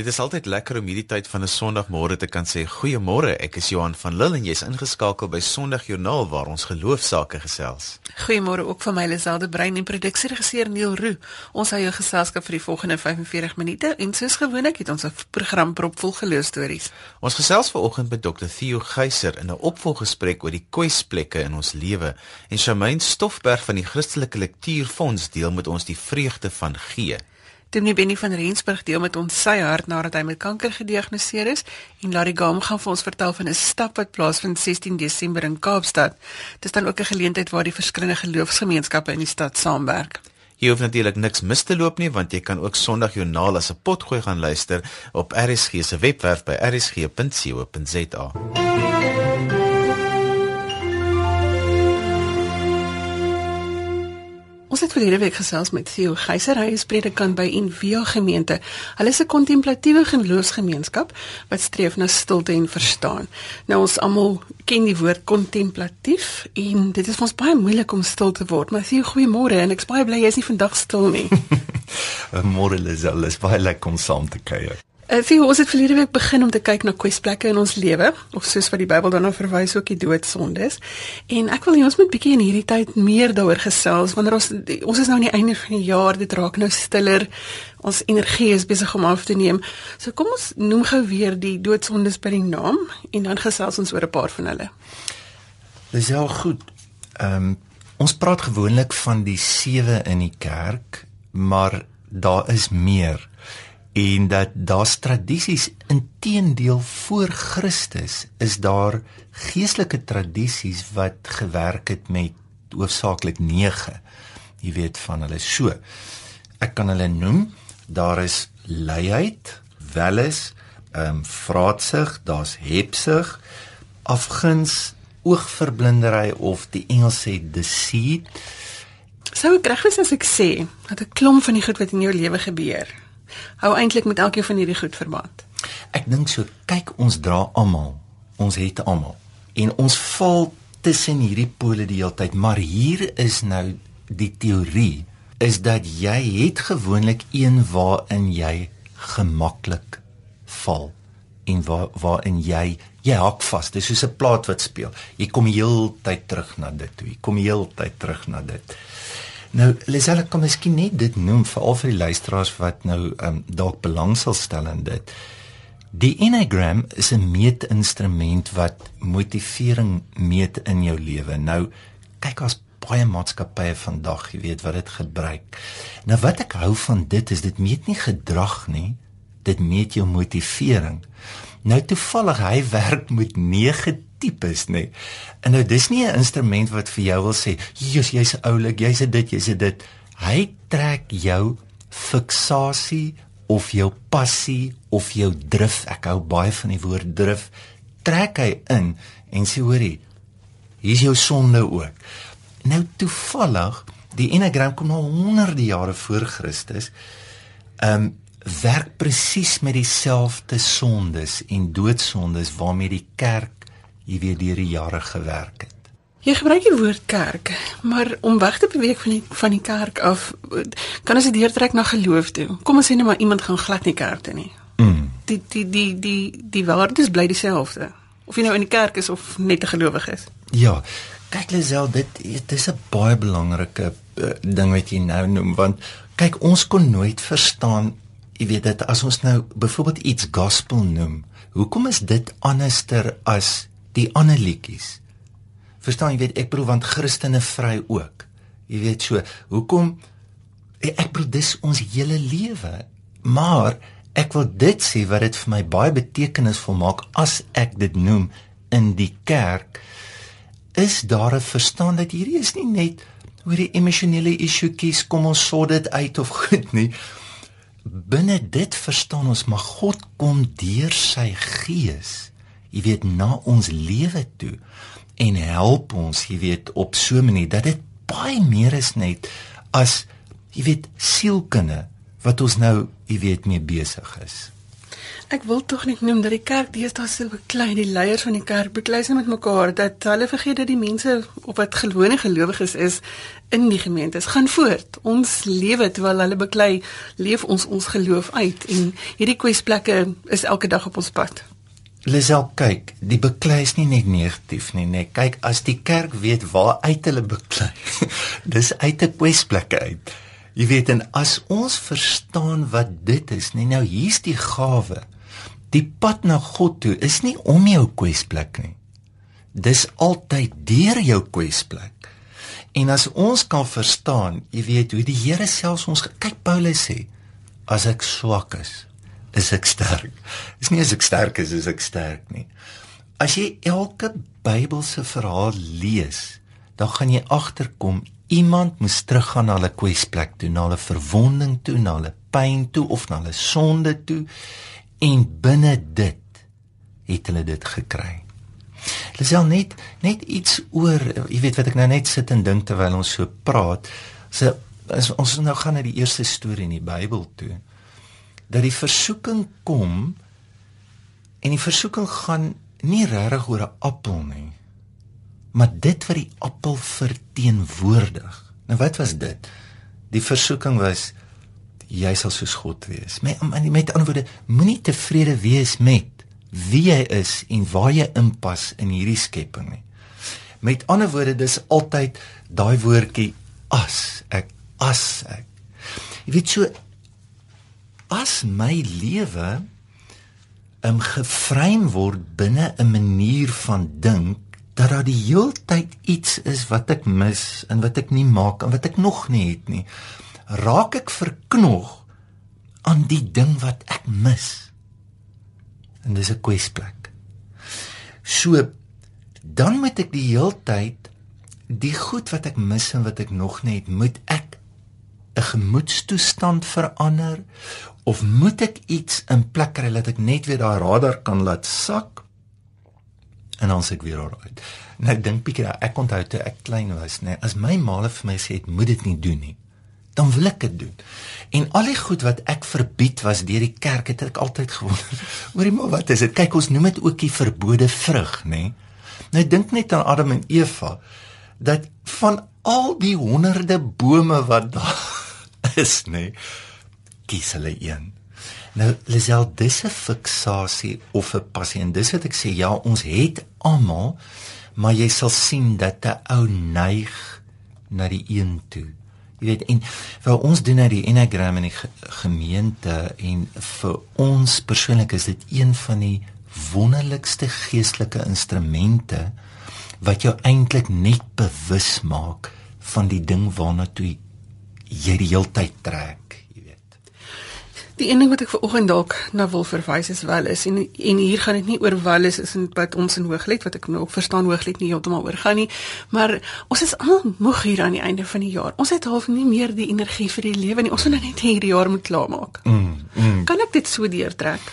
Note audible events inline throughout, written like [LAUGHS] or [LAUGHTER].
Dit is altyd lekker om hierdie tyd van 'n Sondagmôre te kan sê goeiemôre. Ek is Johan van Lille en jy's ingeskakel by Sondagjoernaal waar ons geloofsaake gesels. Goeiemôre ook van my Liselde Brein en produksieregisseur Neil Roo. Ons hou jou geselskap vir die volgende 45 minute en soos gewoonlik het ons 'n program propvol geloofstories. Ons gesels vanoggend met Dr Theo Geyser in 'n opvolggesprek oor die kwesplekke in ons lewe en Shamaine Stoffberg van die Christelike Lektuurfonds deel met ons die vreugde van gee. Dominee Benny van Rensburg deel met ons sy hart nadat hy met kanker gediagnoseer is en Larry Gam gaan vir ons vertel van 'n stap wat plaasvind 16 Desember in Kaapstad. Dit is dan ook 'n geleentheid waar die verskillende geloofsgemeenskappe in die stad saamwerk. Jy hoef natuurlik niks mis te loop nie want jy kan ook Sondag Joernaal as 'n potgooi gaan luister op RSG se webwerf by rsg.co.za. Ons het verlede week gesels met Theo Geyser, hy is predikant by Envia Gemeente. Hulle is 'n kontemplatiewe geloofsgemeenskap wat streef na stilte en verstaan. Nou ons almal ken die woord kontemplatief en dit is vir ons baie moeilik om stil te word. Maar Theo, goeiemôre en ek's baie bly jy is nie vandag stil nie. [LAUGHS] Môre is alles baie lekker om saam te kuier. Uh, vir ons het verlede week begin om te kyk na kwesplekke in ons lewe of soos wat die Bybel daarna verwys ook die doodsondes. En ek wil hê ons moet bietjie in hierdie tyd meer daaroor gesels wanneer ons ons is nou aan die einde van die jaar, dit raak nou stiller. Ons energie is besig om af te neem. So kom ons noem gou weer die doodsondes by die naam en dan gesels ons oor 'n paar van hulle. Dis heel goed. Ehm um, ons praat gewoonlik van die sewe in die kerk, maar daar is meer en dat daar's tradisies inteendeel voor Christus is daar geestelike tradisies wat gewerk het met hoofsaaklik 9 jy weet van hulle. So ek kan hulle noem. Daar is leiheid welis ehm um, vraatsig daar's hepsig afguns oogverblindery of die Engels sê deceit. Sou ek reg wees as ek sê dat 'n klomp van die goed wat in jou lewe gebeur hou eintlik met elkeen van hierdie goed verband. Ek dink so, kyk ons dra almal, ons het almal en ons val tussen hierdie pole die hele tyd, maar hier is nou die teorie is dat jy het gewoonlik een waarin jy gemaklik val en waar waarin jy jy hak vas. Dis soos 'n plaat wat speel. Jy kom heeltyd terug na dit toe. Jy kom heeltyd terug na dit. Nou, Liselle kan miskien net dit noem vir al vir die luisteraars wat nou um, dalk belang sal stel in dit. Die Enneagram is 'n meetinstrument wat motivering meet in jou lewe. Nou, kyk as baie maatskappye vandag, jy weet wat dit gebruik. Nou wat ek hou van dit is dit meet nie gedrag nie, dit meet jou motivering. Nou toevallig hy [LAUGHS] werk met 9 tipes nê. En nou dis nie 'n instrument wat vir jou wil sê, "Jesus, jy's oulik, jy's dit, jy's dit." Hy trek jou fiksasie of jou passie of jou drif. Ek hou baie van die woord drif. Trek hy in en sê, "Hoorie, hier's jou sonde ook." Nou toevallig, die Enneagram kom al honderde jare voor Christus. Ehm um, werk presies met dieselfde sondes en doodsondes waarmee die kerk jy weet deur die jare gewerk het. Jy gebruik die woord kerk, maar om weg te beweeg van die van die kerk af, kan ons dit deurtrek na geloof toe. Kom ons sê net maar iemand gaan glad nie kerk toe nie. Mm. Die die die die die waardes bly dieselfde. Of jy nou in die kerk is of net 'n gelowige is. Ja. Kyk Lisel, dit dit is 'n baie belangrike uh, ding wat jy nou noem want kyk ons kon nooit verstaan jy weet dit as ons nou byvoorbeeld iets gospel noem. Hoekom is dit anderster as die ander liedjies. Verstaan jy weet ek bedoel want Christene vry ook. Jy weet so, hoekom ek bedoel dis ons hele lewe. Maar ek wil dit sê wat dit vir my baie betekenisvol maak as ek dit noem in die kerk is daar 'n verstaan dat hierdie is nie net oor die emosionele issuetjies kom ons sort dit uit of [LAUGHS] goed nie. Binne dit verstaan ons maar God kom deur sy gees jy weet na ons lewe toe en help ons jy weet op so 'n manier dat dit baie meer is net as jy weet sielkunde wat ons nou jy weet mee besig is. Ek wil tog net noem dat die kerk deesdae so beklei die leiers van die kerk beklei se met mekaar dat hulle vergeet dat die mense op wat gewone gelowiges is in die gemeentes gaan voort. Ons lewe terwyl hulle beklei, leef ons ons geloof uit en hierdie kwesplekke is elke dag op ons pad. Lisel kyk, die beklei is nie net negatief nie, nee. Kyk, as die kerk weet waar uit hulle beklei. [LAUGHS] dis uit 'n kwesplekke uit. Jy weet en as ons verstaan wat dit is, nee, nou hier's die gawe. Die pad na God toe is nie om jou kwesplek nie. Dis altyd deur jou kwesplek. En as ons kan verstaan, jy weet hoe die Here selfs ons kyk Paulus sê, as ek swak is, is ek sterk. Dis nie as ek sterk is, is ek sterk nie. As jy elke Bybelse verhaal lees, dan gaan jy agterkom iemand moes teruggaan na hulle kwesplek toe, na hulle verwonding toe, na hulle pyn toe of na hulle sonde toe en binne dit het hulle dit gekry. Lisel net net iets oor, jy weet wat ek nou net sit en dink terwyl ons so praat. So as ons nou gaan na die eerste storie in die Bybel toe dat die versoeking kom en die versoeking gaan nie regtig oor 'n appel nie. Maar dit wat die appel verteenwoordig. Nou wat was dit? Die versoeking was jy sal soos God wees. Met met ander woorde, moenie tevrede wees met wie jy is en waar jy inpas in hierdie skepping nie. Met ander woorde, dis altyd daai woordjie as ek as ek. Jy weet so as my lewe um gefrein word binne 'n manier van dink dat daar die heeltyd iets is wat ek mis en wat ek nie maak en wat ek nog nie het nie raak ek verknog aan die ding wat ek mis. En dis 'n kwesplek. So dan moet ek die heeltyd die goed wat ek mis en wat ek nog nie het moet ek 'n gemoedstoestand verander of moet ek iets in plek kry dat ek net weer daai radar kan laat sak en dan sê ek weer alraai. Nou dink bietjie daar ek onthou toe ek klein was, nê, as my maale vir my sê ek moet dit nie doen nie, dan wil ek dit doen. En al die goed wat ek verbied was deur die kerk het ek altyd gewonder. [LAUGHS] Hoorie maar wat is dit? Kyk ons noem dit ook die verbode vrug, nê. Nou dink net aan Adam en Eva dat van al die honderde bome wat daar [LAUGHS] is, nê, kies hulle een. Nou Lisel, dis 'n fiksasie of 'n passie en dis wat ek sê ja, ons het almal, maar jy sal sien dat 'n ou neig na die een toe. Jy weet en vir ons doen nou die Enneagram in die gemeente en vir ons persoonlik is dit een van die wonderlikste geestelike instrumente wat jou eintlik net bewus maak van die ding waarna toe jy die heeltyd trek. Die een ding wat ek ver oggend dalk na wil verwys is wel is en en hier gaan dit nie oor wel is is wat ons in Hooglied wat ek nou ook verstaan Hooglied nie heeltemal oor gaan nie, maar ons is al moeg hier aan die einde van die jaar. Ons het half nie meer die energie vir die lewe nie. Ons moet nou net hierdie jaar moet klaarmaak. Mm, mm. Kan ek dit so deurtrek?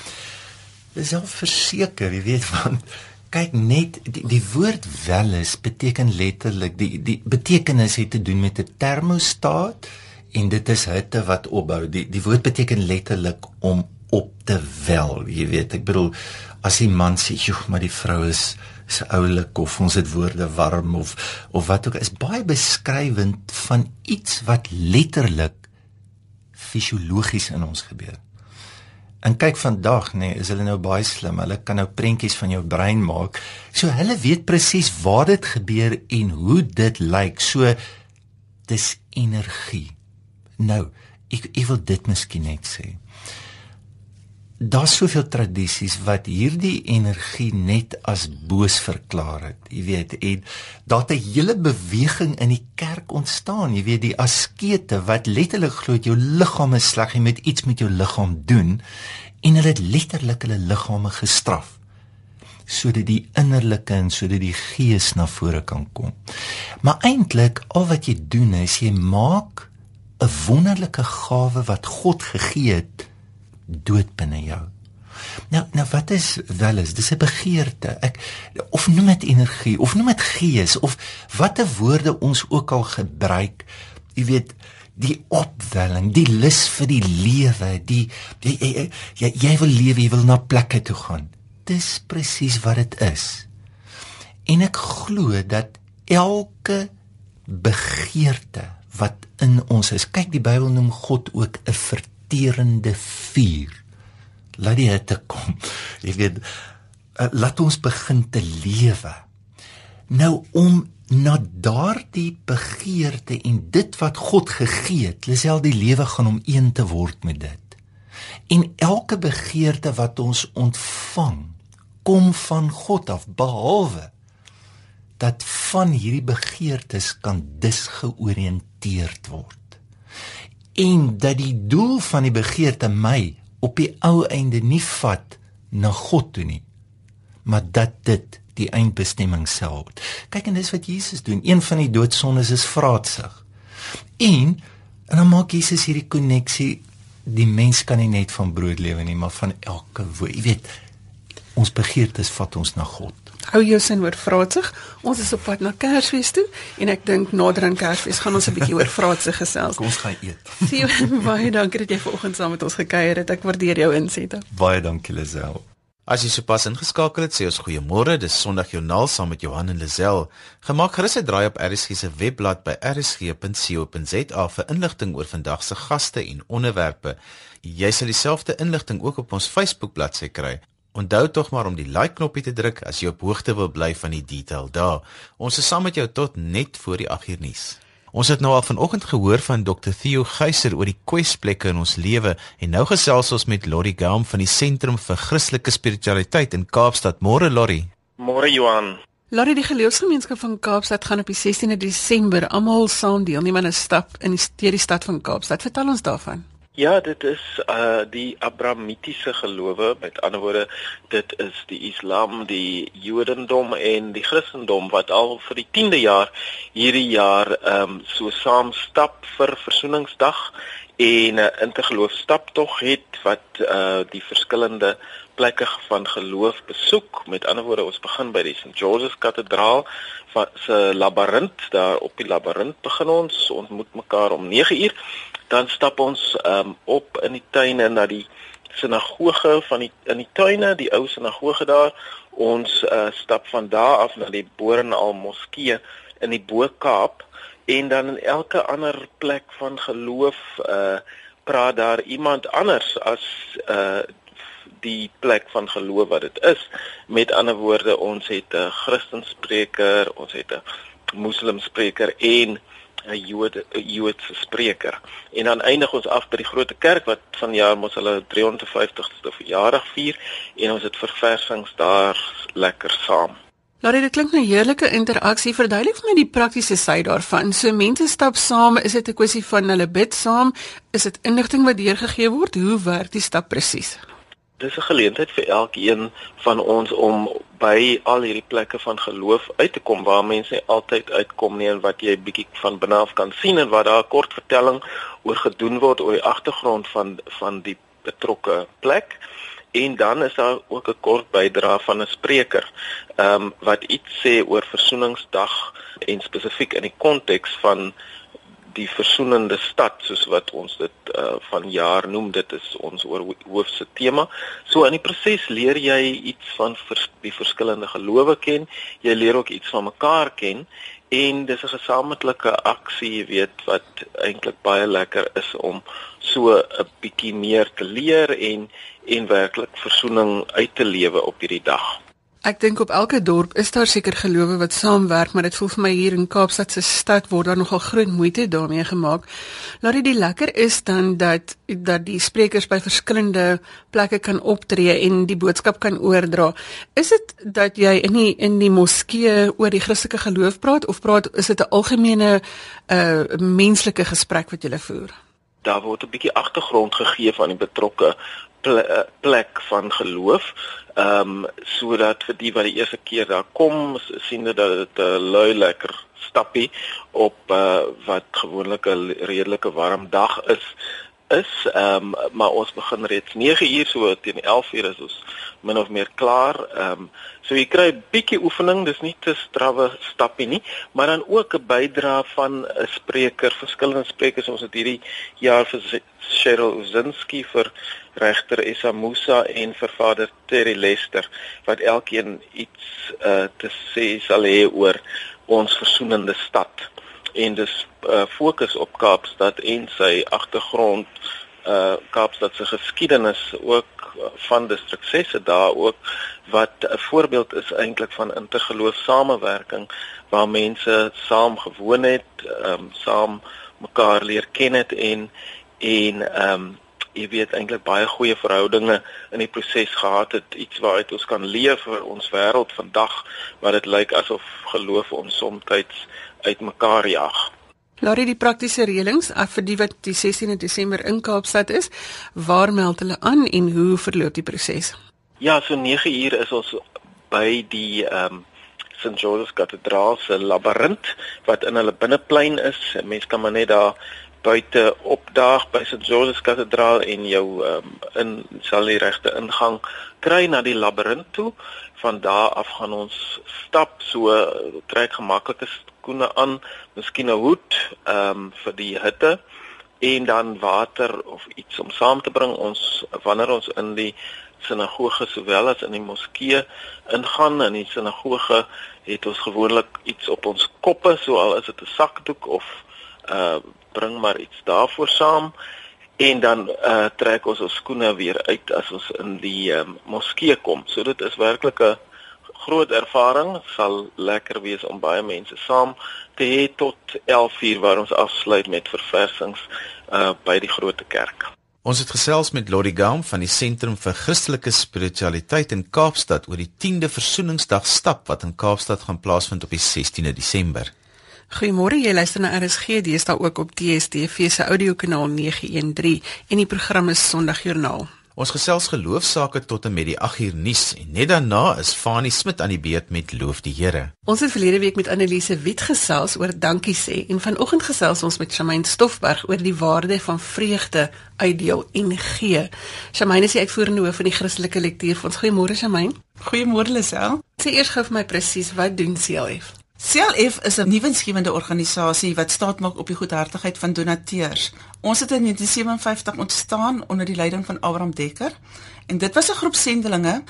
Dis al verseker, jy weet van kyk net die, die woord wel is beteken letterlik die die betekenis het te doen met 'n termostaat en dit is hitte wat opbou. Die die woord beteken letterlik om op te wel. Jy weet, ek bedoel as die man sê, "Joe, maar die vrou is is oulik of ons het woorde warm of of wat ook is baie beskrywend van iets wat letterlik fisiologies in ons gebeur. En kyk vandag nê, nee, is hulle nou baie slim. Hulle kan nou prentjies van jou brein maak. So hulle weet presies waar dit gebeur en hoe dit lyk. So dis energie. Nou, ek ek wil dit miskien net sê. Daar's soveel tradisies wat hierdie energie net as boos verklaar het. Jy weet, en daar't 'n hele beweging in die kerk ontstaan. Jy weet, die askete wat letterlik glo jou liggaam is sleg, jy moet iets met jou liggaam doen en hulle het letterlik hulle liggame gestraf sodat die innerlike en sodat die gees na vore kan kom. Maar eintlik al wat jy doen is jy maak 'n wonderlike gawe wat God gegee het dood binne jou. Nou nou wat is wel is dis 'n begeerte. Ek of noem dit energie of noem dit gees of watter woorde ons ook al gebruik. Jy weet die opwelling, die lus vir die lewe, die jy jy, jy jy wil lewe, jy wil na plekke toe gaan. Dis presies wat dit is. En ek glo dat elke begeerte wat in ons is. Kyk, die Bybel noem God ook 'n verterende vuur. Laat die hitte kom. [LAUGHS] Jy weet, uh, laat ons begin te lewe. Nou om na daardie begeerte en dit wat God gegee het, lesel die lewe gaan om een te word met dit. En elke begeerte wat ons ontvang, kom van God af behalwe dat van hierdie begeertes kan disgeoriënteerd word. En dat die doel van die begeerte my op die ou einde nie vat na God toe nie, maar dat dit die eindbestemming sal word. Kyk en dis wat Jesus doen. Een van die doodsondes is vraatsig. En en dan maak Jesus hierdie koneksie die mens kan nie net van brood lewe nie, maar van elke woord. Jy weet, ons begeertes vat ons na God. Hou jou sin oor vraatsig. Ons is op pad na Kersfees toe en ek dink nader aan Kersfees gaan ons 'n bietjie oor vraatsig gesels. Kom ons gaan eet. [LAUGHS] Sien baie dankie dat jy vanoggend saam met ons gekuier het. Ek waardeer jou insette. Baie dankie Lisel. As jy sopas ingeskakel het, sê ons goeiemôre. Dis Sondag Jornaal saam met Johan en Lisel. Gemaak gerus 'n draai op RSG se webblad by rsg.co.za vir inligting oor vandag se gaste en onderwerpe. Jy sal dieselfde inligting ook op ons Facebook bladsy kry. Onthou tog maar om die like knoppie te druk as jy op hoogte wil bly van die detail daar. Ons is saam met jou tot net voor die 8 uur nuus. Ons het nou al vanoggend gehoor van Dr Theo Geyser oor die kwesplekke in ons lewe en nou gesels ons met Lori Gaum van die Sentrum vir Christelike Spiritualiteit in Kaapstad. Môre Lori. Môre Johan. Lori, die geloofsgemeenskap van Kaapstad gaan op die 16de Desember almal saam deelneem aan 'n stap in die stedie stad van Kaapstad. Vertel ons daarvan. Ja, dit is uh die Abrahamitiese gelowe. Met ander woorde, dit is die Islam, die Jodendom en die Christendom wat al vir die 10de jaar hierdie jaar ehm um, so saam stap vir Versoeningsdag en 'n uh, intergeloof staptog het wat uh die verskillende plekke van geloof besoek. Met ander woorde, ons begin by die St. George's Kathedraal se labirint daar op die labirint begin ons. Ons ontmoet mekaar om 9uur dan stap ons um, op in die tuine na die sinagoge van die in die tuine, die ou sinagoge daar. Ons uh, stap van daar af na die Boerenal Moskee in die Bo-Kaap en dan in elke ander plek van geloof uh praat daar iemand anders as uh die plek van geloof wat dit is. Met ander woorde, ons het 'n Christenspreker, ons het 'n Moslemspreker en 'n Jood 'n Joodse spreker. En dan eindig ons af by die groot kerk wat vanjaar mos hulle 350ste verjaardag vier en ons het verversings daar lekker saam. Nou dit klink 'n heerlike interaksie. Verduidelik vir my die praktiese sy daarvan. So mense stap saam, is dit 'n kwessie van hulle bid saam? Is dit inligting wat deurgegee word? Hoe werk die stap presies? Dis 'n geleentheid vir elkeen van ons om by al hierdie plekke van geloof uit te kom waar mense altyd uitkom nie en wat jy bietjie van binne af kan sien en wat daar 'n kort vertelling oor gedoen word oor die agtergrond van van die betrokke plek. En dan is daar ook 'n kort bydra van 'n spreker ehm um, wat iets sê oor versoeningsdag en spesifiek in die konteks van die versoenende stad soos wat ons dit uh, van jaar noem dit is ons hoofse tema. So in die proses leer jy iets van vers, die verskillende gelowe ken, jy leer ook iets van mekaar ken en dis 'n gesamentlike aksie, weet, wat eintlik baie lekker is om so 'n bietjie meer te leer en en werklik versoening uit te lewe op hierdie dag. Ek dink op elke dorp is daar seker gelowe wat saamwerk, maar dit voel vir my hier in Kaapstad se stad word daar nogal groot moeite daarmee gemaak. Laat dit die lekker is dan dat dat die sprekers by verskillende plekke kan optree en die boodskap kan oordra. Is dit dat jy in die in die moskee oor die Christelike geloof praat of praat is dit 'n algemene uh menslike gesprek wat jy voer? Daar word 'n bietjie agtergrond gegee van die betrokke plek van geloof ehm um, sodat vir die wat die eerste keer daar kom sien dat dit 'n lui lekker stappie op uh, wat gewoonlik 'n redelike warm dag is is. Ehm um, maar ons begin reeds 9 uur so teen 11 uur is ons min of meer klaar. Ehm um, so jy kry 'n bietjie oefening, dis nie te strawwe stappie nie, maar dan ook 'n bydrae van 'n spreker, verskillende sprekers. Ons het hierdie jaar vir Cheryl Uzinski vir regter Esa Musa en vir Vader Terry Lester wat elkeen iets uh, te sê sal hê oor ons versoenende stad en dis uh, fokus op Kaapstad en sy agtergrond uh Kaapstad se geskiedenis ook van distrik 6 se daar ook wat 'n voorbeeld is eintlik van intergeloof samewerking waar mense saam gewoon het, ehm um, saam mekaar leer ken het en en ehm um, jy weet eintlik baie goeie verhoudinge in die proses gehad het. Iets waaruit ons kan leef vir ons wêreld vandag waar dit lyk asof geloof ons soms uit mekaar jag. Laat die praktiese reëlings vir die wat die 16de Desember in Kaapstad is, waar meld hulle aan en hoe verloop die proses? Ja, so 9 uur is ons by die ehm um, St George's Kathedraal se labirint wat in hulle binneplein is. Mense kan maar net daar buite opdaag by St George's Kathedraal en jou um, in sal die regte ingang kry na die labirint toe. Van daar af gaan ons stap so trek gemaklike skoene aan, miskien 'n hoed ehm um, vir die hitte en dan water of iets om saam te bring. Ons wanneer ons in die sinagoge sowel as in die moskee ingaan in die sinagoge het ons gewoonlik iets op ons koppe, so al is dit 'n sakdoek of uh bring maar iets daarvoor saam en dan uh trek ons ons skoene weer uit as ons in die um, moskee kom. So dit is werklik 'n groot ervaring sal lekker wees om baie mense saam te hê tot 11:00 waar ons afsluit met verversings uh by die groot kerk. Ons het gesels met Lottie Gam van die Sentrum vir Christelike Spiritualiteit in Kaapstad oor die 10de Versoeningsdag stap wat in Kaapstad gaan plaasvind op die 16de Desember. Goeiemôre, jy luister na RSG, dis daar ook op DSTV se audiokanaal 913 en die program is Sondagjoernaal. Ons gesels geloofsaake tot en met die 8 uur nuus en net daarna is Fanie Smit aan die beurt met loof die Here. Ons het verlede week met Annelise Wit gesels oor dankie sê en vanoggend gesels ons met Shamaine Stoffberg oor die waarde van vreugde uitdeel en gee. Shamaine is die uitvoerende hoof van die Christelike Lektuurfonds. Goeiemôre Shamaine. Goeiemôre Lisel. Sê eers gou vir my presies wat doen CLF? CLF is 'n nuwensgewende organisasie wat staatmaak op die goedhartigheid van donateurs. Ons het in 1957 ontstaan onder die leiding van Abraham Dekker en dit was 'n groep sendelinge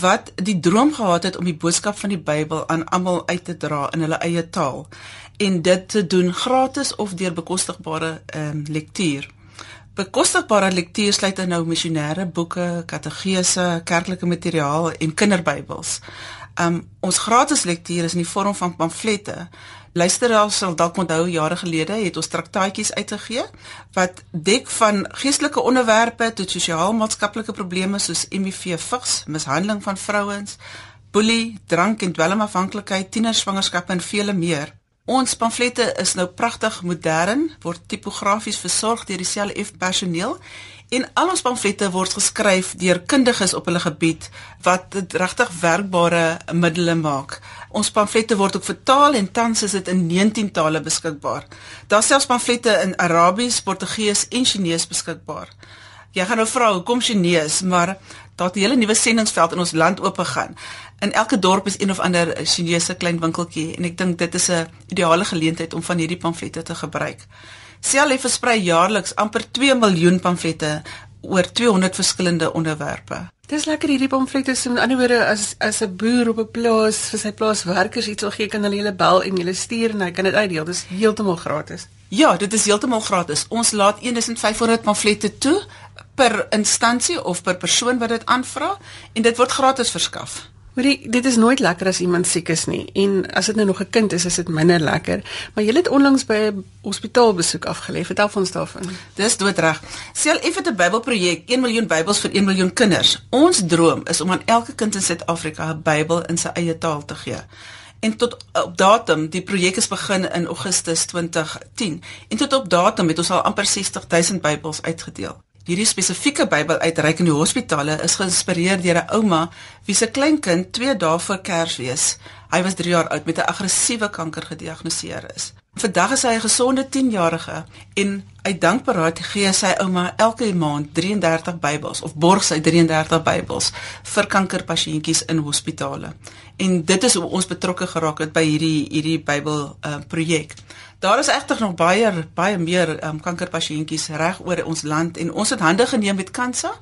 wat die droom gehad het om die boodskap van die Bybel aan almal uit te dra in hulle eie taal en dit te doen gratis of deur bekostigbare um, lektuur. Bekostigbare lektuur sluit nou missionêre boeke, kategese, kerklike materiaal en kinderbybels. Um ons gratis lektuur is in die vorm van pamflette. Luisteraars sal dalk onthou jare gelede het ons traktaatjies uitgegee wat dek van geestelike onderwerpe tot sosiaal-maatskaplike probleme soos HIV, vigs, mishandeling van vrouens, boelie, drank en dwelmafhanklikheid, tienerswangerskappe en vele meer. Ons pamflette is nou pragtig modern, word tipografies versorg deur die CLF personeel En al ons pamflette word geskryf deur kundiges op hulle gebied wat dit regtig werkbare middele maak. Ons pamflette word ook vertaal en tans is dit in 19 tale beskikbaar. Daar selfs pamflette in Arabies, Portugees en Chinese beskikbaar. Jy gaan nou vra hoekom Chinese, maar daar het 'n hele nuwe sendingsveld in ons land oopgegaan. In elke dorp is een of ander Chinese klein winkeltjie en ek dink dit is 'n ideale geleentheid om van hierdie pamflette te gebruik. CLF versprei jaarliks amper 2 miljoen pamflette oor 200 verskillende onderwerpe. Dis lekker hierdie pamflette so in ander woorde as as 'n boer op 'n plaas vir sy plaaswerkers iets wil gee kan hulle hulle bel en hulle stuur en hy kan dit uitdeel. Dis heeltemal gratis. Ja, dit is heeltemal gratis. Ons laat 1500 pamflette toe per instansie of per persoon wat dit aanvra en dit word gratis verskaf. Hoorie, dit is nooit lekker as iemand siek is nie. En as dit nou nog 'n kind is, is dit minder lekker. Maar jy het onlangs by 'n hospitaal besoek afgelê. Vertel ons daarvan. Dis doodreg. Sel effe 'n Bybelprojek, 1 miljoen Bybels vir 1 miljoen kinders. Ons droom is om aan elke kind in Suid-Afrika 'n Bybel in sy eie taal te gee. En tot op datum, die projek is begin in Augustus 2010. En tot op datum het ons al amper 60 000 Bybels uitgedeel. Hierdie spesifieke Bybeluitreik in die hospitale is geïnspireer deur 'n ouma wie se kleinkind 2 dae voor Kersfees, hy was 3 jaar oud met 'n aggressiewe kanker gediagnoseer is. Vandag is hy 'n gesonde 10-jarige en uit dankbaarheid gee sy ouma elke maand 33 Bybels of borg sy 33 Bybels vir kankerpasiëntjies in hospitale. En dit is hoe ons betrokke geraak het by hierdie hierdie Bybel uh, projek. Daar is egter nog baie baie meer um, kankerpasiëntjies reg oor ons land en ons het hande geneem met Kansa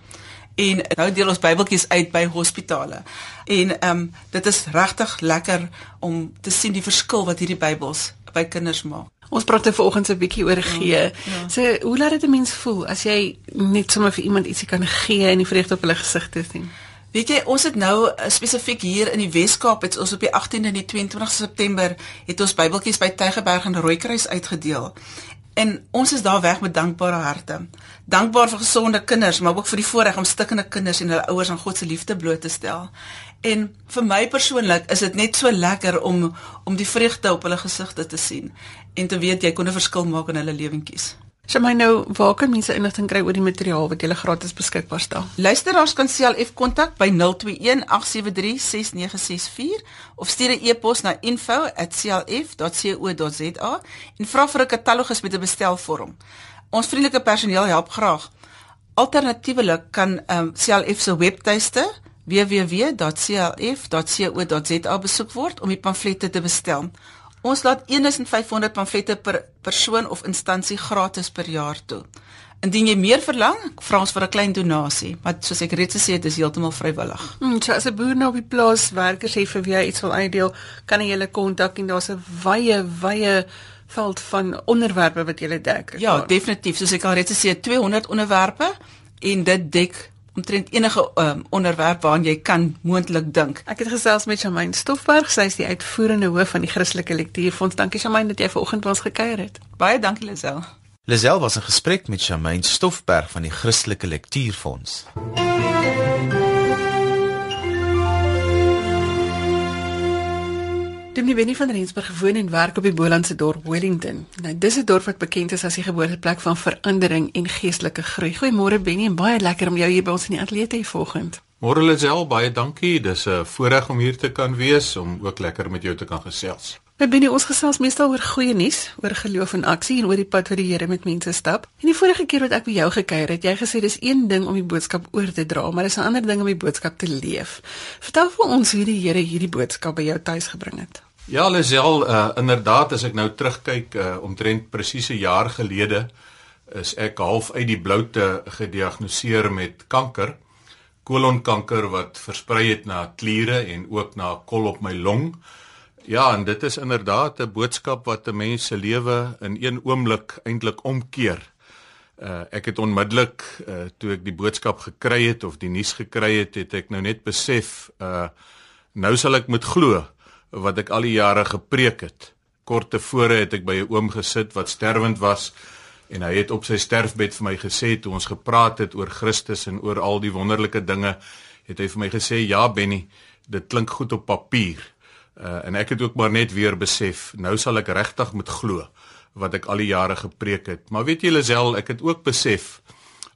en nou deel ons Bybeltjies uit by hospitale. En ehm um, dit is regtig lekker om te sien die verskil wat hierdie Bybels by kinders maak. Ons praat nou vanoggend 'n bietjie oor gee. Ja, ja. So, hoe laat dit 'n mens voel as jy net sommer vir iemand ietsie kan gee en die vreugde op hulle gesigte sien? Weet jy, ons het nou uh, spesifiek hier in die Wes-Kaap het ons op die 18de en die 22 September het ons Bybeltjies by Tygerberg en Rooikruis uitgedeel. En ons is daar weg met dankbare harte. Dankbaar vir gesonde kinders, maar ook vir die voorreg om stikkende kinders en hulle ouers aan God se liefde bloot te stel. En vir my persoonlik is dit net so lekker om om die vreugde op hulle gesigte te sien en te weet jy kon 'n verskil maak in hulle lewentjies. Sy my nou, waar kan mense inligting kry oor die materiaal wat jy gratis beskikbaar stel? Luisteraars kan CLF kontak by 0218736964 of stuur 'n e-pos na info@clf.co.za en vra vir 'n katalogus met 'n bestelvorm. Ons vriendelike personeel help graag. Alternatiefelik kan um, CLF se webtuiste www.clf.co.za besoek word om die pamflette te bestel. Ons laat 1500 pamflette per persoon of instansie gratis per jaar toe. Indien jy meer verlang, vra ons vir 'n klein donasie, maar soos ek reeds gesê het, dis heeltemal vrywillig. Hmm, so as 'n boer nou op die plaas werkers het vir wie hy iets wil uitdeel, kan jy hulle kontak en daar's 'n wye wye veld van onderwerpe wat jy dek. Ja, definitief, soos ek al reeds gesê het, 200 onderwerpe en dit dek omtrent enige um, onderwerp waaraan jy kan moontlik dink. Ek het gesels met Shamaine Stoffberg, sy is die uitvoerende hoof van die Christelike Lektuurfonds. Dankie Shamaine dat jy vanoggend by ons gekuier het. Baie dankie Lisel. Lisel was in gesprek met Shamaine Stoffberg van die Christelike Lektuurfonds. Dominee Benny van Rensburg gewoon en werk op die Bolandse dorp Wellington. Nou dis 'n dorp wat bekend is as die geboorteplek van verandering en geestelike groei. Goeiemôre Benny en baie lekker om jou hier by ons in die ateljee te hê vanoggend. Môre Lisel, baie dankie. Dis 'n voorreg om hier te kan wees om ook lekker met jou te kan gesels. Nou binne ons gesels meestal oor goeie nuus, oor geloof en aksie en oor die pad wat die Here met mense stap. En die vorige keer wat ek by jou gekuier het, jy gesê dis een ding om die boodskap oor te dra, maar dis 'n ander ding om die boodskap te leef. Vertel vir ons hoe die Here hierdie boodskap by jou tuis gebring het. Ja, Lisel, uh, inderdaad as ek nou terugkyk uh, omtrent presies 'n jaar gelede is ek half uit die bloute gediagnoseer met kanker, kolonkanker wat versprei het na kliere en ook na kol op my long. Ja, en dit is inderdaad 'n boodskap wat 'n mens se lewe in een oomblik eintlik omkeer. Uh ek het onmiddellik uh toe ek die boodskap gekry het of die nuus gekry het, het ek nou net besef uh nou sal ek moet glo wat ek al die jare gepreek het. Kort tevore het ek by 'n oom gesit wat sterwend was en hy het op sy sterfbed vir my gesê toe ons gepraat het oor Christus en oor al die wonderlike dinge, het hy vir my gesê: "Ja, Benny, dit klink goed op papier." Uh, en ek het ook maar net weer besef, nou sal ek regtig moet glo wat ek al die jare gepreek het. Maar weet jy Lisel, ek het ook besef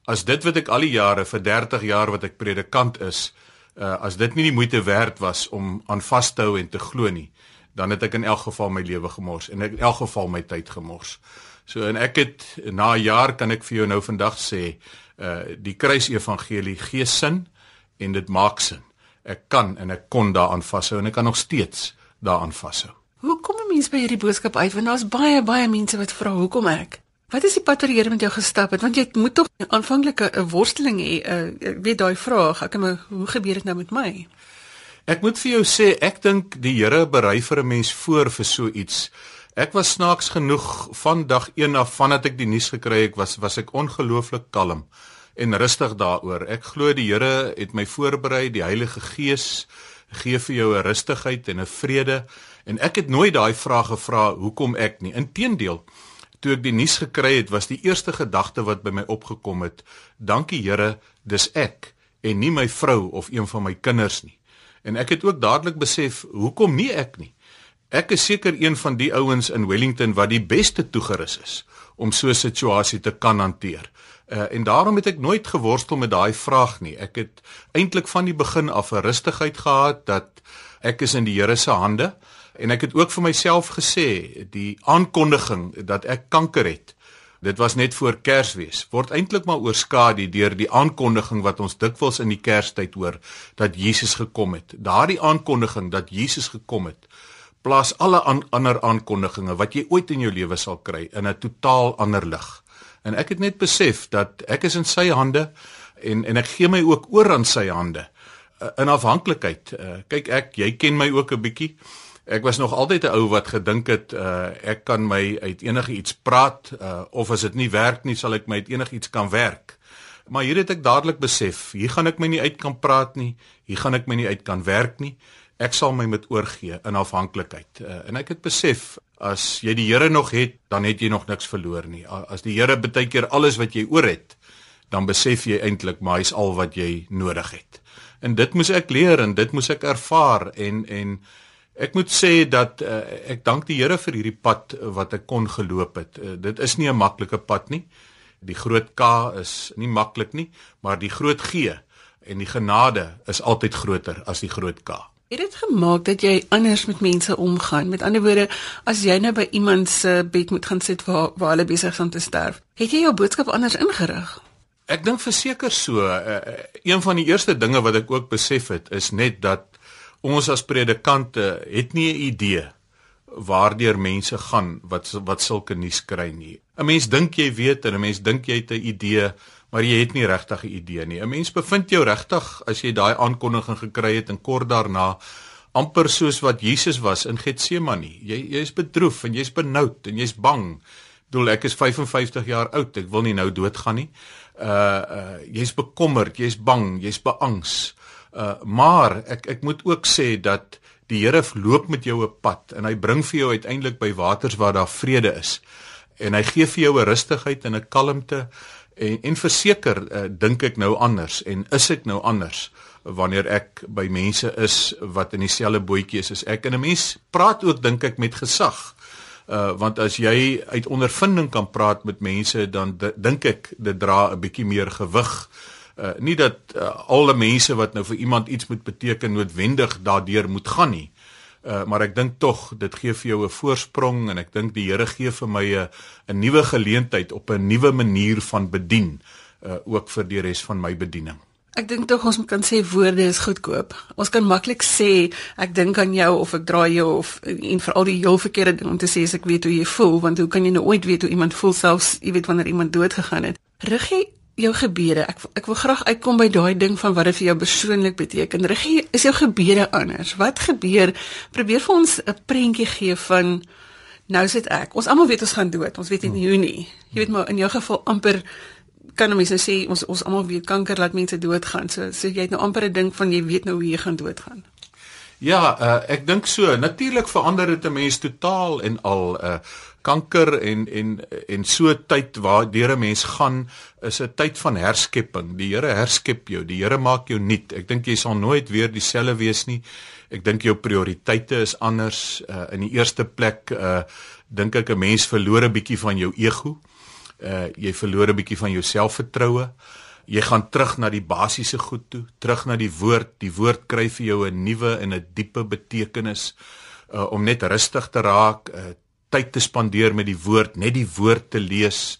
as dit wat ek al die jare vir 30 jaar wat ek predikant is, uh, as dit nie die moeite werd was om aan vas te hou en te glo nie, dan het ek in elk geval my lewe gemors en in elk geval my tyd gemors. So en ek het na 'n jaar kan ek vir jou nou vandag sê, uh die kruisevangelie gee sin en dit maak sin ek kan en ek kon daaraan vashou en ek kan nog steeds daaraan vashou. Hoe kom 'n mens by hierdie boodskap uit want daar's baie baie mense wat vra hoekom ek? Wat is die pad wat die Here met jou gestap het? Want jy moet tog aanvanklik 'n worsteling hê, uh, weet daai vraag, ek maar hoe gebeur dit nou met my? Ek moet vir jou sê, ek dink die Here berei vir 'n mens voor vir so iets. Ek was snaaks genoeg van dag 1 af vandat ek die nuus gekry het, was was ek ongelooflik kalm en rustig daaroor. Ek glo die Here het my voorberei, die Heilige Gees gee vir jou 'n rustigheid en 'n vrede en ek het nooit daai vraag gevra hoekom ek nie. Inteendeel, toe ek die nuus gekry het, was die eerste gedagte wat by my opgekom het, dankie Here, dis ek en nie my vrou of een van my kinders nie. En ek het ook dadelik besef hoekom nie ek nie. Ek is seker een van die ouens in Wellington wat die beste toegerus is om so 'n situasie te kan hanteer. Uh, en daarom het ek nooit geworstel met daai vraag nie. Ek het eintlik van die begin af 'n rustigheid gehad dat ek is in die Here se hande En ek het ook vir myself gesê die aankondiging dat ek kanker het Dit was net voor Kersfees. Word eintlik maar oorskadu deur die aankondiging wat ons dikwels in die Kerstyd hoor dat Jesus gekom het. Daardie aankondiging dat Jesus gekom het, plaas alle an, ander aankondigings wat jy ooit in jou lewe sal kry in 'n totaal ander lig. En ek het net besef dat ek is in sy hande en en ek gee my ook oor aan sy hande uh, in afhanklikheid. Uh, kyk ek, jy ken my ook 'n bietjie. Ek was nog altyd 'n ou wat gedink het uh ek kan my uit enige iets praat uh of as dit nie werk nie sal ek my uit enige iets kan werk. Maar hier het ek dadelik besef, hier gaan ek my nie uit kan praat nie, hier gaan ek my nie uit kan werk nie. Ek sal my met oorgee in afhanklikheid. Uh, en ek het besef as jy die Here nog het, dan het jy nog niks verloor nie. As die Here baie keer alles wat jy oor het, dan besef jy eintlik maar hy's al wat jy nodig het. En dit moes ek leer en dit moes ek ervaar en en Ek moet sê dat uh, ek dank die Here vir hierdie pad wat ek kon geloop het. Uh, dit is nie 'n maklike pad nie. Die groot K is nie maklik nie, maar die groot G en die genade is altyd groter as die groot K. Het dit gemaak dat jy anders met mense omgaan? Met ander woorde, as jy nou by iemand se bed moet gaan sit waar waar hulle besig is om te sterf, het jy jou boodskap anders ingerig? Ek dink verseker so. Uh, een van die eerste dinge wat ek ook besef het, is net dat ons as predikante het nie 'n idee waardeur mense gaan wat wat sulke nuus kry nie. 'n Mens dink jy weet en 'n mens dink jy het 'n idee, maar jy het nie regtig 'n idee nie. 'n Mens bevind jou regtig as jy daai aankondiging gekry het en kort daarna amper soos wat Jesus was in Getsemane. Jy jy's bedroef en jy's benoud en jy's bang. Doel ek is 55 jaar oud. Ek wil nie nou doodgaan nie. Uh uh jy's bekommerd, jy's bang, jy's beangs. Uh maar ek ek moet ook sê dat die Here loop met jou 'n pad en hy bring vir jou uiteindelik by waters waar daar vrede is. En hy gee vir jou 'n rustigheid en 'n kalmte en en verseker uh, dink ek nou anders en is ek nou anders wanneer ek by mense is wat in dieselfde bootjie is as ek en 'n mens praat ook dink ek met gesag. Uh want as jy uit ondervinding kan praat met mense dan dink ek dit dra 'n bietjie meer gewig uh, nie dat uh, alle mense wat nou vir iemand iets moet beteken noodwendig daardeur moet gaan nie. Uh, maar ek dink tog dit gee vir jou 'n voorsprong en ek dink die Here gee vir my 'n 'n nuwe geleentheid op 'n nuwe manier van bedien uh, ook vir die res van my bediening. Ek dink tog ons kan sê woorde is goedkoop. Ons kan maklik sê ek dink aan jou of ek draai jou of en veral die heel verkeerde ding om te sê as ek weet hoe jy voel want hoe kan jy nou ooit weet hoe iemand voel selfs jy weet wanneer iemand dood gegaan het. Riggie jou gebede. Ek ek wil graag uitkom by daai ding van wat dit vir jou persoonlik beteken. Regie, is jou gebede anders? Wat gebeur? Probeer vir ons 'n prentjie gee van nou sit ek. Ons almal weet ons gaan dood. Ons weet nie hoe nie. Jy weet maar in jou geval amper kan mense nou sê ons ons almal weet kanker laat mense doodgaan. So so jy het nou amper 'n ding van jy weet nou hoe jy gaan doodgaan. Ja, uh, ek dink so. Natuurlik verander dit 'n mens totaal en al uh kanker en en en so tyd waar deur 'n mens gaan is 'n tyd van herskepping. Die Here herskep jou. Die Here maak jou nuut. Ek dink jy sal nooit weer dieselfde wees nie. Ek dink jou prioriteite is anders. Uh, in die eerste plek uh dink ek 'n mens verloor 'n bietjie van jou ego. Uh jy verloor 'n bietjie van jou selfvertroue. Jy gaan terug na die basiese goed toe, terug na die woord. Die woord kry vir jou 'n nuwe en 'n diepe betekenis uh om net rustig te raak, uh tyd te spandeer met die woord, net die woord te lees,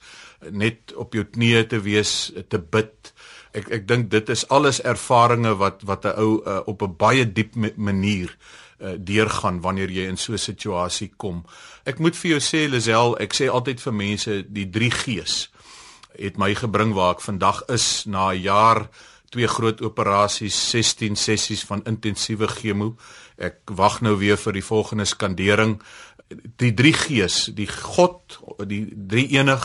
net op jou knieë te wees, te bid. Ek ek dink dit is alles ervarings wat wat 'n ou uh, op 'n baie diep manier uh, deurgaan wanneer jy in so 'n situasie kom. Ek moet vir jou sê Lisel, ek sê altyd vir mense die 3 G's het my gebring waar ek vandag is na 'n jaar twee groot operasies, 16 sessies van intensiewe chemo. Ek wag nou weer vir die volgende skandering die drie gees, die God, die drie enig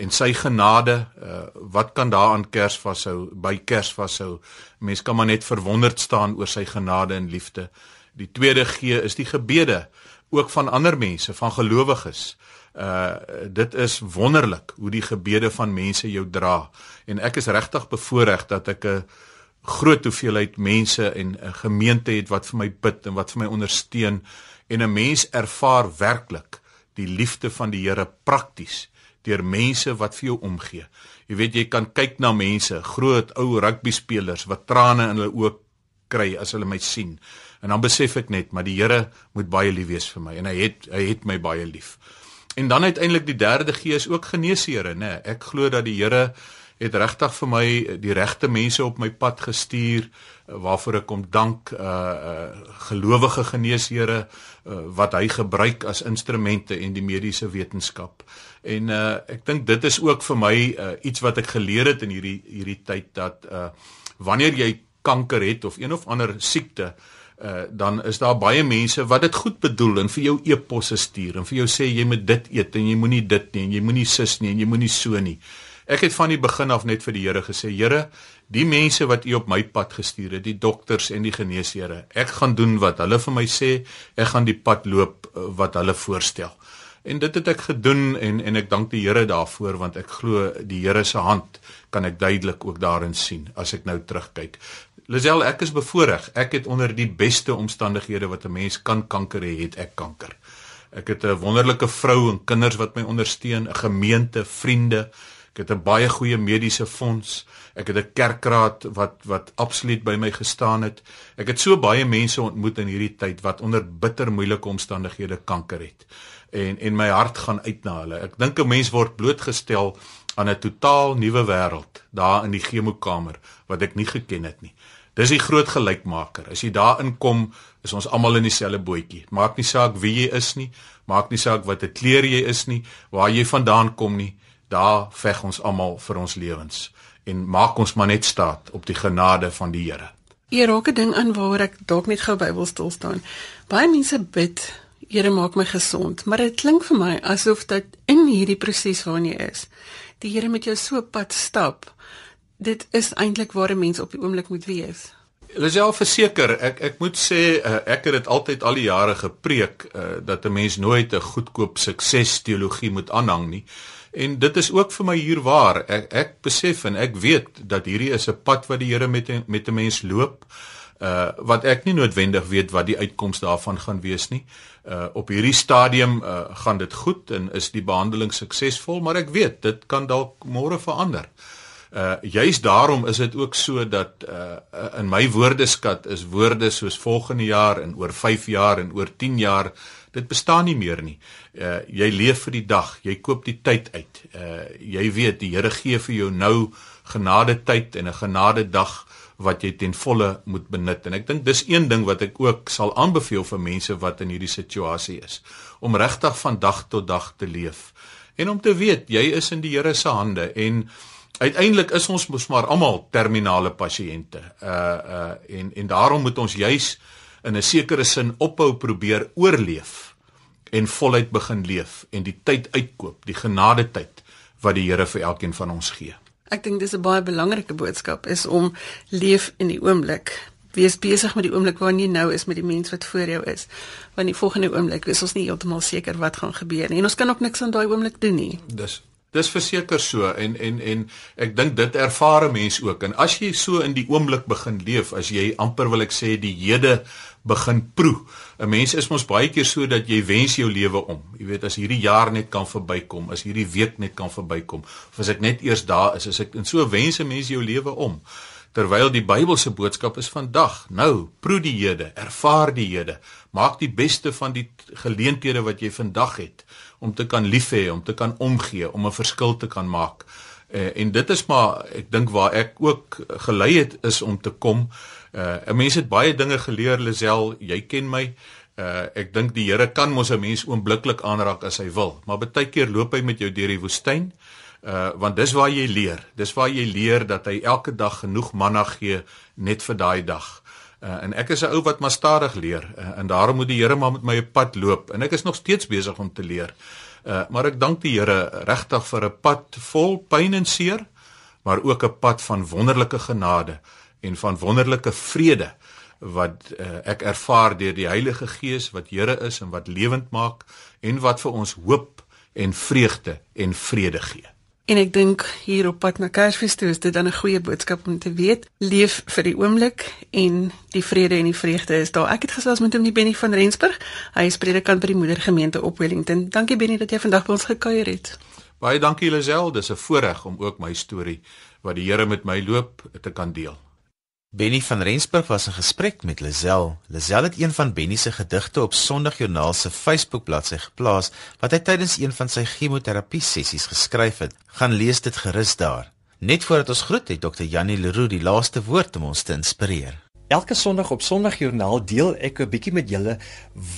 en sy genade, uh, wat kan daaraan Kers vashou, by Kers vashou? Mense kan maar net verwonderd staan oor sy genade en liefde. Die tweede gee is die gebede ook van ander mense, van gelowiges. Uh dit is wonderlik hoe die gebede van mense jou dra en ek is regtig bevoorreg dat ek 'n groot hoeveelheid mense en 'n gemeente het wat vir my bid en wat vir my ondersteun en 'n mens ervaar werklik die liefde van die Here prakties deur mense wat vir jou omgee. Jy weet jy kan kyk na mense, groot ou rugby spelers wat trane in hulle oë kry as hulle my sien. En dan besef ek net, maar die Here moet baie lief wees vir my en hy het hy het my baie lief. En dan uiteindelik die derde gees ook geneesere, nê. Ek glo dat die Here het regtig vir my die regte mense op my pad gestuur uh, waarvoor ek hom dank uh, uh gelowige geneesere uh, wat hy gebruik as instrumente in die mediese wetenskap. En uh ek dink dit is ook vir my uh, iets wat ek geleer het in hierdie hierdie tyd dat uh wanneer jy kanker het of een of ander siekte uh dan is daar baie mense wat dit goed bedoel en vir jou e-posse stuur en vir jou sê jy moet dit eet en jy moenie dit nie en jy moenie sis nie en jy moenie so nie. Ek het van die begin af net vir die Here gesê, Here, die mense wat U op my pad gestuur het, die dokters en die geneesheere, ek gaan doen wat hulle vir my sê, ek gaan die pad loop eh, wat hulle voorstel. En dit het ek gedoen en en ek dank die Here daarvoor want ek glo die Here se hand kan ek duidelik ook daarin sien as ek nou terugkyk. Lisel, ek is bevoorreg. Ek het onder die beste omstandighede wat 'n mens kan kanker hê, het ek kanker. Ek het 'n wonderlike vrou en kinders wat my ondersteun, 'n gemeente, vriende, Ek het 'n baie goeie mediese fonds. Ek het 'n kerkraad wat wat absoluut by my gestaan het. Ek het so baie mense ontmoet in hierdie tyd wat onder bitter moeilike omstandighede kanker het. En en my hart gaan uit na hulle. Ek dink 'n mens word blootgestel aan 'n totaal nuwe wêreld daar in die chemokamer wat ek nie geken het nie. Dis die groot gelykmaker. As jy daar inkom, is ons almal in dieselfde bootjie. Maak nie saak wie jy is nie, maak nie saak wat 'n kleur jy is nie, waar jy vandaan kom nie daar veg ons almal vir ons lewens en maak ons maar net staat op die genade van die Here. Hier raak 'n ding aan waaroor ek dalk net gou Bybel stil staan. Baie mense bid, Here maak my gesond, maar dit klink vir my asof dit in hierdie proses waarin jy is, die Here met jou so pad stap. Dit is eintlik waar 'n mens op die oomblik moet wees. Lisel verseker, ek ek moet sê uh, ek het dit altyd al die jare gepreek uh, dat 'n mens nooit 'n goedkoop sukses teologie moet aanhang nie. En dit is ook vir my hier waar. Ek ek besef en ek weet dat hierdie is 'n pad wat die Here met met 'n mens loop. Uh wat ek nie noodwendig weet wat die uitkoms daarvan gaan wees nie. Uh op hierdie stadium uh gaan dit goed en is die behandeling suksesvol, maar ek weet dit kan dalk môre verander. Uh juis daarom is dit ook so dat uh in my woordeskat is woorde soos volgende jaar en oor 5 jaar en oor 10 jaar dit bestaan nie meer nie. Uh jy leef vir die dag, jy koop die tyd uit. Uh jy weet die Here gee vir jou nou genade tyd en 'n genade dag wat jy ten volle moet benut. En ek dink dis een ding wat ek ook sal aanbeveel vir mense wat in hierdie situasie is, om regtig van dag tot dag te leef en om te weet jy is in die Here se hande en uiteindelik is ons mos maar almal terminale pasiënte. Uh uh en en daarom moet ons juis in 'n sekere sin ophou probeer oorleef en voluit begin leef en die tyd uitkoop, die genade tyd wat die Here vir elkeen van ons gee. Ek dink dis 'n baie belangrike boodskap is om leef in die oomblik. Wees besig met die oomblik waarin jy nou is met die mens wat voor jou is. Want die volgende oomblik is ons nie heeltemal seker wat gaan gebeur nie en ons kan ook niks aan daai oomblik doen nie. Dis Dis verseker so en en en ek dink dit ervare mense ook en as jy so in die oomblik begin leef as jy amper wil ek sê die hede begin proe. 'n Mens is mos baie keer so dat jy wens jou lewe om. Jy weet as hierdie jaar net kan verbykom, as hierdie week net kan verbykom, of as ek net eers daar is, as ek in so wense mense jou lewe om. Terwyl die Bybelse boodskap is vandag, nou, proe die hede, ervaar die hede, maak die beste van die geleenthede wat jy vandag het om te kan lief hê, om te kan omgee, om 'n verskil te kan maak. Uh, en dit is maar ek dink waar ek ook gelei het is om te kom. Uh 'n mens het baie dinge geleer, Lisel, jy ken my. Uh ek dink die Here kan mos 'n mens oombliklik aanraak as hy wil, maar baie keer loop hy met jou deur die woestyn. Uh want dis waar jy leer. Dis waar jy leer dat hy elke dag genoeg manna gee net vir daai dag. Uh, en ek is 'n ou wat maar stadig leer uh, en daarom moet die Here maar met my op pad loop en ek is nog steeds besig om te leer. Uh, maar ek dank die Here regtig vir 'n pad vol pyn en seer, maar ook 'n pad van wonderlike genade en van wonderlike vrede wat uh, ek ervaar deur die Heilige Gees wat Here is en wat lewend maak en wat vir ons hoop en vreugde en vrede gee. En ek dink hier op pad na Kersfees toe is dit dan 'n goeie boodskap om te weet, leef vir die oomblik en die vrede en die vreugde is daar. Ek het gesels met hom die Benny van Rensburg. Hy is predikant by die Moedergemeente op Wellington. Dankie Benny dat jy vandag by ons gekuier het. Baie dankie Lisel, dis 'n voorreg om ook my storie wat die Here met my loop te kan deel. Benny van Rensburg was in gesprek met Lazel. Lazel het een van Benny se gedigte op Sondagjoernaal se Facebook bladsy geplaas wat hy tydens een van sy chemoterapie sessies geskryf het. Gaan lees dit gerus daar. Net voordat ons groet het Dr. Janie Leroux die laaste woord om ons te inspireer. Elke Sondag op Sondagjoernaal deel ek 'n bietjie met julle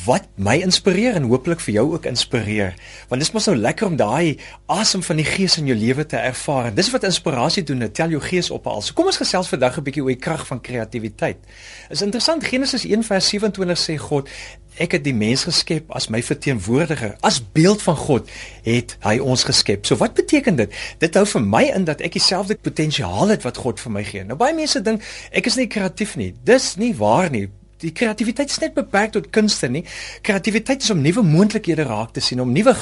wat my inspireer en hooplik vir jou ook inspireer. Want dit is mos nou lekker om daai asem van die Gees in jou lewe te ervaar. Dis wat inspirasie doen, dit tel jou gees op al. So kom ons gesels vandag 'n bietjie oor die krag van kreatiwiteit. Is interessant Genesis 1:27 sê God, ek het die mens geskep as my verteenwoordiger, as beeld van God het hy ons geskep. So wat beteken dit? Dit hou vir my in dat ek dieselfde potensiaal het wat God vir my gee. Nou baie mense dink ek is nie kreatief nie. Dis nie waar nie die kreatiwiteit is net beperk tot kunste nie. Kreatiwiteit is om nuwe moontlikhede raak te sien, om nuwe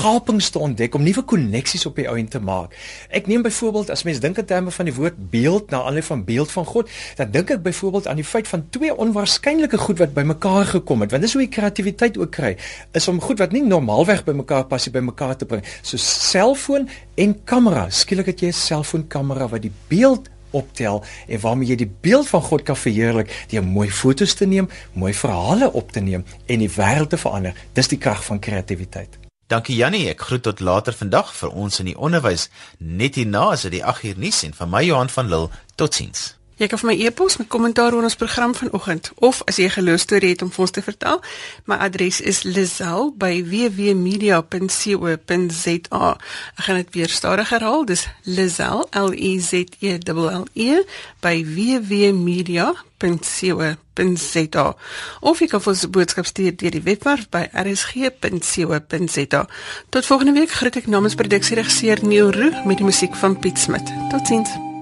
gapings te ontdek, om nuwe koneksies op die ou end te maak. Ek neem byvoorbeeld as mens dink in terme van die woord beeld na aanleiding van beeld van God, dan dink ek byvoorbeeld aan die feit van twee onwaarskynlike goed wat bymekaar gekom het. Want dis hoe jy kreatiwiteit ook kry, is om goed wat nie normaalweg bymekaar pas nie bymekaar te bring. So selfoon en kamera. Skielik het jy 'n selfoonkamera wat die beeld optel en waarmee jy die beeld van God kan verheerlik deur mooi fotos te neem, mooi verhale op te neem en die wêreld te verander. Dis die krag van kreatiwiteit. Dankie Jannie, ek groet tot later vandag vir ons in die onderwys. Net hierna is dit die 8 uur nuus en van my Johan van Lille. Totsiens. Jy kan vir my e-pos met kommentaar oor ons program vanoggend of as jy 'n geloostorie het om vir ons te vertel, my adres is lizel@wwmedia.co.za. Ek gaan dit weer stadig herhaal. Dis lizel l e z e l l e by wwmedia.co.za. Of jy kan vir ons boodskap stuur deur die webwerf by rsg.co.za. Tot volgende week groet ek namens produksieregisseur Neil Roo met die musiek van Piet Smit. Totsiens.